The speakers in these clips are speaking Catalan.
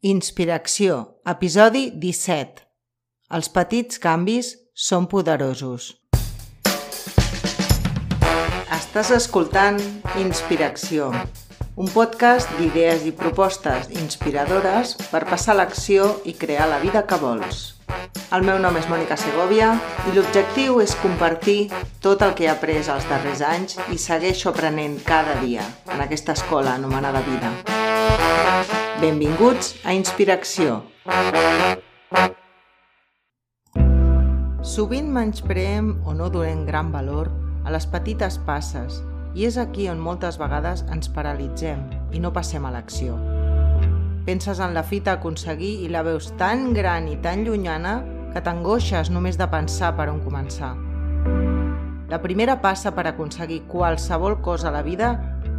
Inspiració, episodi 17. Els petits canvis són poderosos. Estàs escoltant Inspiració, un podcast d'idees i propostes inspiradores per passar l'acció i crear la vida que vols. El meu nom és Mònica Segovia i l'objectiu és compartir tot el que he après els darrers anys i segueixo aprenent cada dia en aquesta escola anomenada vida. Benvinguts a Inspiració. Sovint menyspreem o no donem gran valor a les petites passes i és aquí on moltes vegades ens paralitzem i no passem a l'acció. Penses en la fita a aconseguir i la veus tan gran i tan llunyana que t'angoixes només de pensar per on començar. La primera passa per aconseguir qualsevol cosa a la vida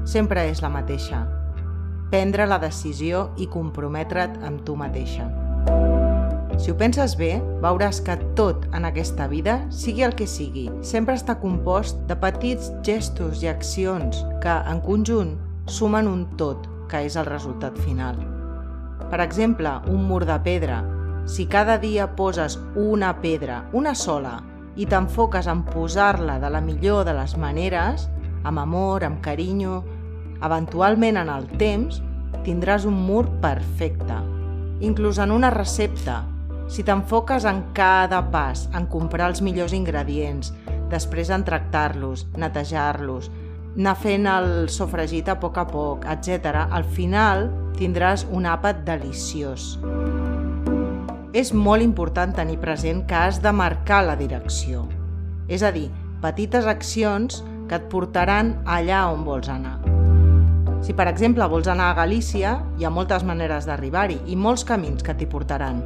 sempre és la mateixa, prendre la decisió i comprometre't amb tu mateixa. Si ho penses bé, veuràs que tot en aquesta vida, sigui el que sigui, sempre està compost de petits gestos i accions que, en conjunt, sumen un tot, que és el resultat final. Per exemple, un mur de pedra. Si cada dia poses una pedra, una sola, i t'enfoques en posar-la de la millor de les maneres, amb amor, amb carinyo, Eventualment, en el temps, tindràs un mur perfecte. Inclús en una recepta, si t'enfoques en cada pas, en comprar els millors ingredients, després en tractar-los, netejar-los, anar fent el sofregit a poc a poc, etc., al final tindràs un àpat deliciós. És molt important tenir present que has de marcar la direcció. És a dir, petites accions que et portaran allà on vols anar. Si, per exemple, vols anar a Galícia, hi ha moltes maneres d'arribar-hi i molts camins que t'hi portaran.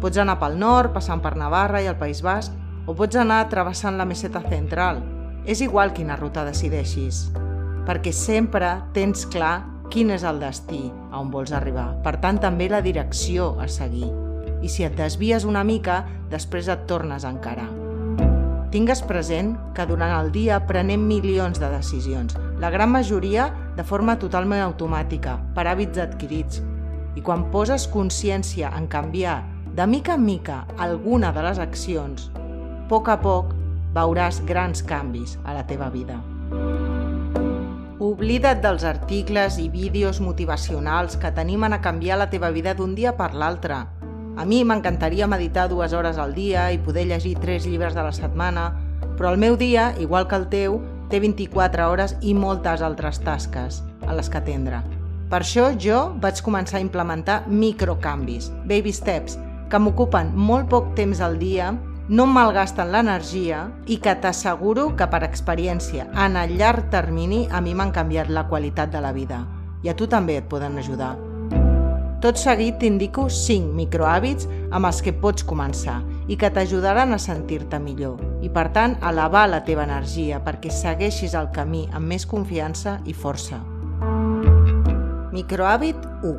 Pots anar pel nord, passant per Navarra i el País Basc, o pots anar travessant la meseta central. És igual quina ruta decideixis, perquè sempre tens clar quin és el destí a on vols arribar. Per tant, també la direcció a seguir. I si et desvies una mica, després et tornes a encarar. Tingues present que durant el dia prenem milions de decisions, la gran majoria de forma totalment automàtica, per hàbits adquirits. I quan poses consciència en canviar de mica en mica alguna de les accions, a poc a poc veuràs grans canvis a la teva vida. Oblida't dels articles i vídeos motivacionals que t'animen a canviar la teva vida d'un dia per l'altre a mi m'encantaria meditar dues hores al dia i poder llegir tres llibres de la setmana, però el meu dia, igual que el teu, té 24 hores i moltes altres tasques a les que atendre. Per això jo vaig començar a implementar microcanvis, baby steps, que m'ocupen molt poc temps al dia, no malgasten l'energia i que t'asseguro que per experiència en el llarg termini a mi m'han canviat la qualitat de la vida i a tu també et poden ajudar. Tot seguit t'indico 5 microhàbits amb els que pots començar i que t'ajudaran a sentir-te millor i, per tant, elevar la teva energia perquè segueixis el camí amb més confiança i força. Microhàbit 1.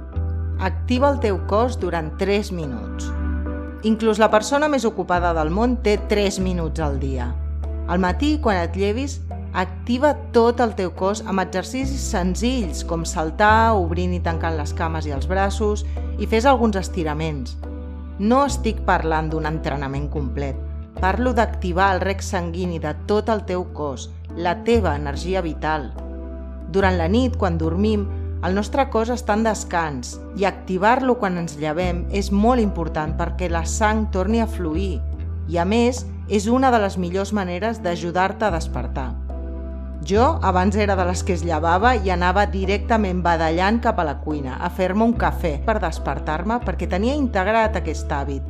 Activa el teu cos durant 3 minuts. Inclús la persona més ocupada del món té 3 minuts al dia. Al matí, quan et llevis, Activa tot el teu cos amb exercicis senzills com saltar, obrint i tancant les cames i els braços i fes alguns estiraments. No estic parlant d'un entrenament complet. Parlo d'activar el rec sanguini de tot el teu cos, la teva energia vital. Durant la nit, quan dormim, el nostre cos està en descans i activar-lo quan ens llevem és molt important perquè la sang torni a fluir i, a més, és una de les millors maneres d'ajudar-te a despertar. Jo abans era de les que es llevava i anava directament badallant cap a la cuina a fer-me un cafè per despertar-me perquè tenia integrat aquest hàbit.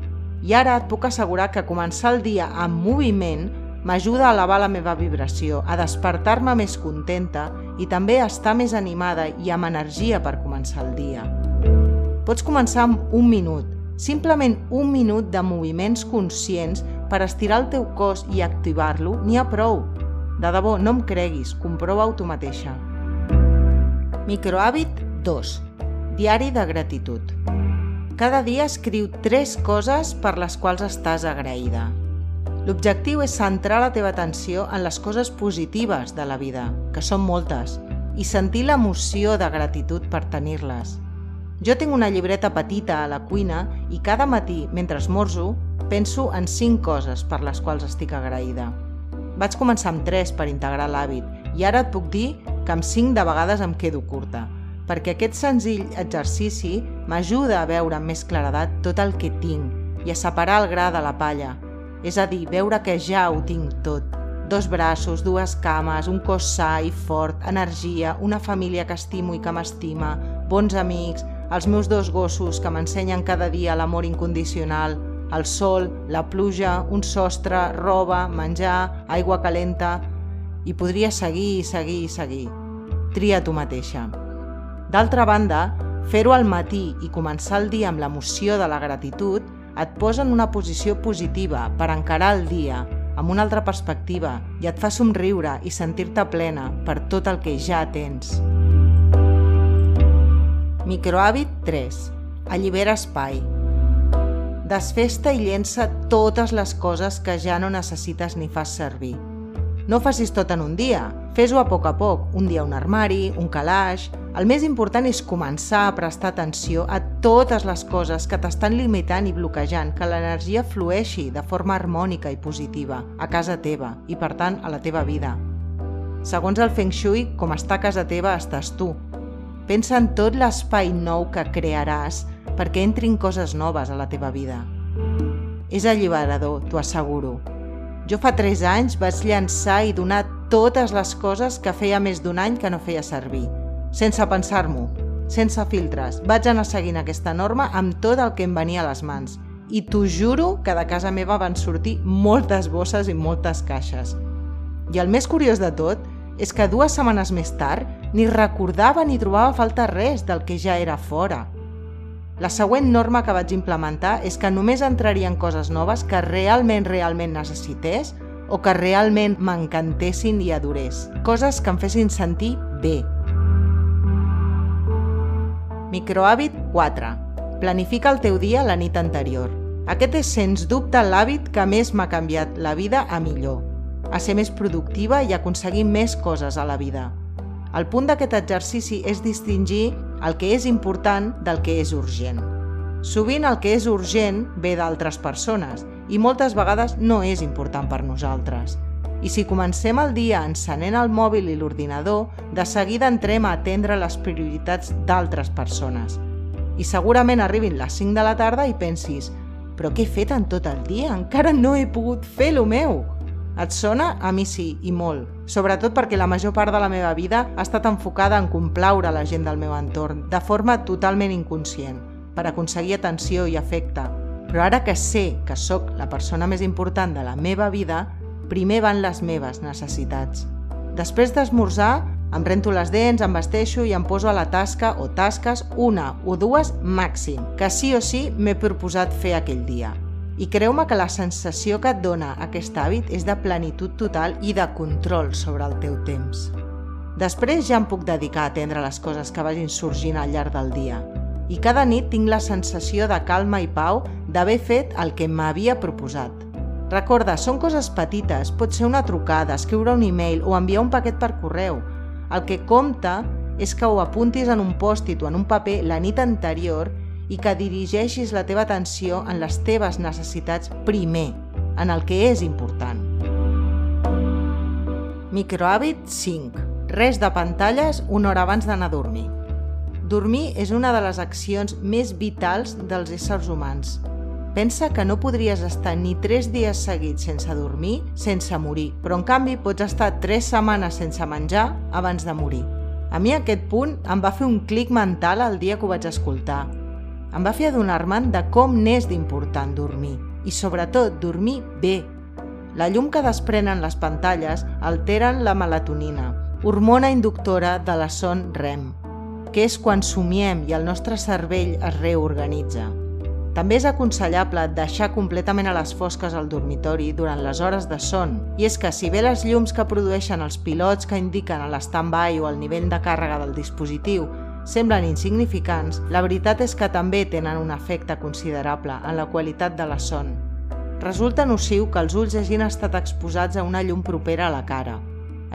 I ara et puc assegurar que començar el dia amb moviment m'ajuda a elevar la meva vibració, a despertar-me més contenta i també a estar més animada i amb energia per començar el dia. Pots començar amb un minut, simplement un minut de moviments conscients per estirar el teu cos i activar-lo, n'hi ha prou. De debò, no em creguis, comprova-ho tu mateixa. Microhàbit 2. Diari de gratitud. Cada dia escriu tres coses per les quals estàs agraïda. L'objectiu és centrar la teva atenció en les coses positives de la vida, que són moltes, i sentir l'emoció de gratitud per tenir-les. Jo tinc una llibreta petita a la cuina i cada matí, mentre esmorzo, penso en cinc coses per les quals estic agraïda. Vaig començar amb tres per integrar l'hàbit i ara et puc dir que amb cinc de vegades em quedo curta, perquè aquest senzill exercici m'ajuda a veure amb més claredat tot el que tinc i a separar el gra de la palla, és a dir, veure que ja ho tinc tot. Dos braços, dues cames, un cos sa i fort, energia, una família que estimo i que m'estima, bons amics, els meus dos gossos que m'ensenyen cada dia l'amor incondicional, el sol, la pluja, un sostre, roba, menjar, aigua calenta... I podria seguir i seguir i seguir. Tria tu mateixa. D'altra banda, fer-ho al matí i començar el dia amb l'emoció de la gratitud et posa en una posició positiva per encarar el dia amb una altra perspectiva i et fa somriure i sentir-te plena per tot el que ja tens. Microhàbit 3. Allibera espai. Desfesta i llença totes les coses que ja no necessites ni fas servir. No facis tot en un dia, fes-ho a poc a poc, un dia un armari, un calaix... El més important és començar a prestar atenció a totes les coses que t'estan limitant i bloquejant que l'energia flueixi de forma harmònica i positiva a casa teva i, per tant, a la teva vida. Segons el Feng Shui, com està a casa teva estàs tu. Pensa en tot l'espai nou que crearàs perquè entrin coses noves a la teva vida. És alliberador, t'ho asseguro. Jo fa 3 anys vaig llançar i donar totes les coses que feia més d'un any que no feia servir, sense pensar-m'ho, sense filtres. Vaig anar seguint aquesta norma amb tot el que em venia a les mans. I t'ho juro que de casa meva van sortir moltes bosses i moltes caixes. I el més curiós de tot és que dues setmanes més tard ni recordava ni trobava falta res del que ja era fora. La següent norma que vaig implementar és que només entrarien coses noves que realment, realment necessités o que realment m'encantessin i adorés. Coses que em fessin sentir bé. Microhàbit 4. Planifica el teu dia la nit anterior. Aquest és, sens dubte, l'hàbit que més m'ha canviat la vida a millor. A ser més productiva i aconseguir més coses a la vida. El punt d'aquest exercici és distingir el que és important del que és urgent. Sovint el que és urgent ve d'altres persones i moltes vegades no és important per nosaltres. I si comencem el dia encenent el mòbil i l'ordinador, de seguida entrem a atendre les prioritats d'altres persones. I segurament arribin les 5 de la tarda i pensis «Però què he fet en tot el dia? Encara no he pogut fer lo meu!» Et sona? A mi sí, i molt. Sobretot perquè la major part de la meva vida ha estat enfocada en complaure la gent del meu entorn, de forma totalment inconscient, per aconseguir atenció i afecte. Però ara que sé que sóc la persona més important de la meva vida, primer van les meves necessitats. Després d'esmorzar, em rento les dents, em vesteixo i em poso a la tasca o tasques una o dues màxim, que sí o sí m'he proposat fer aquell dia. I creu-me que la sensació que et dona aquest hàbit és de plenitud total i de control sobre el teu temps. Després ja em puc dedicar a atendre les coses que vagin sorgint al llarg del dia. I cada nit tinc la sensació de calma i pau d'haver fet el que m'havia proposat. Recorda, són coses petites, pot ser una trucada, escriure un e-mail o enviar un paquet per correu. El que compta és que ho apuntis en un pòstit o en un paper la nit anterior i que dirigeixis la teva atenció en les teves necessitats primer, en el que és important. Microhàbit 5. Res de pantalles una hora abans d'anar a dormir. Dormir és una de les accions més vitals dels éssers humans. Pensa que no podries estar ni 3 dies seguits sense dormir sense morir, però en canvi pots estar 3 setmanes sense menjar abans de morir. A mi aquest punt em va fer un clic mental el dia que ho vaig escoltar em va fer adonar-me'n de com n'és d'important dormir i sobretot dormir bé. La llum que desprenen les pantalles alteren la melatonina, hormona inductora de la son REM, que és quan somiem i el nostre cervell es reorganitza. També és aconsellable deixar completament a les fosques el dormitori durant les hores de son, i és que si bé les llums que produeixen els pilots que indiquen l'stand-by o el nivell de càrrega del dispositiu semblen insignificants, la veritat és que també tenen un efecte considerable en la qualitat de la son. Resulta nociu que els ulls hagin estat exposats a una llum propera a la cara.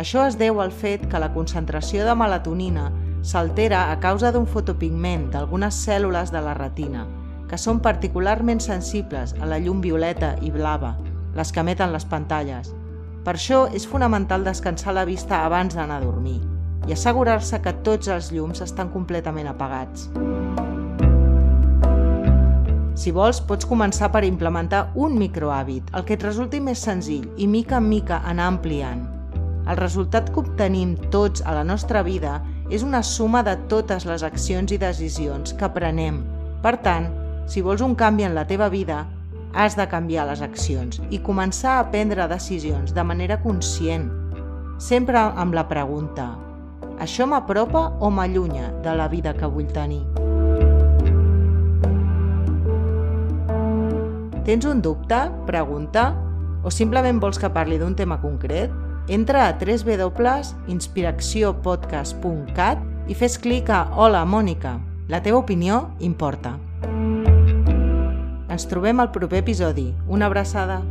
Això es deu al fet que la concentració de melatonina s'altera a causa d'un fotopigment d'algunes cèl·lules de la retina, que són particularment sensibles a la llum violeta i blava, les que emeten les pantalles. Per això és fonamental descansar la vista abans d'anar a dormir i assegurar-se que tots els llums estan completament apagats. Si vols, pots començar per implementar un microhàbit, el que et resulti més senzill, i mica en mica anar ampliant. El resultat que obtenim tots a la nostra vida és una suma de totes les accions i decisions que prenem. Per tant, si vols un canvi en la teva vida, has de canviar les accions i començar a prendre decisions de manera conscient, sempre amb la pregunta això m'apropa o m'allunya de la vida que vull tenir? Tens un dubte? Pregunta? O simplement vols que parli d'un tema concret? Entra a www.inspiracciopodcast.cat i fes clic a Hola, Mònica. La teva opinió importa. Ens trobem al proper episodi. Una abraçada.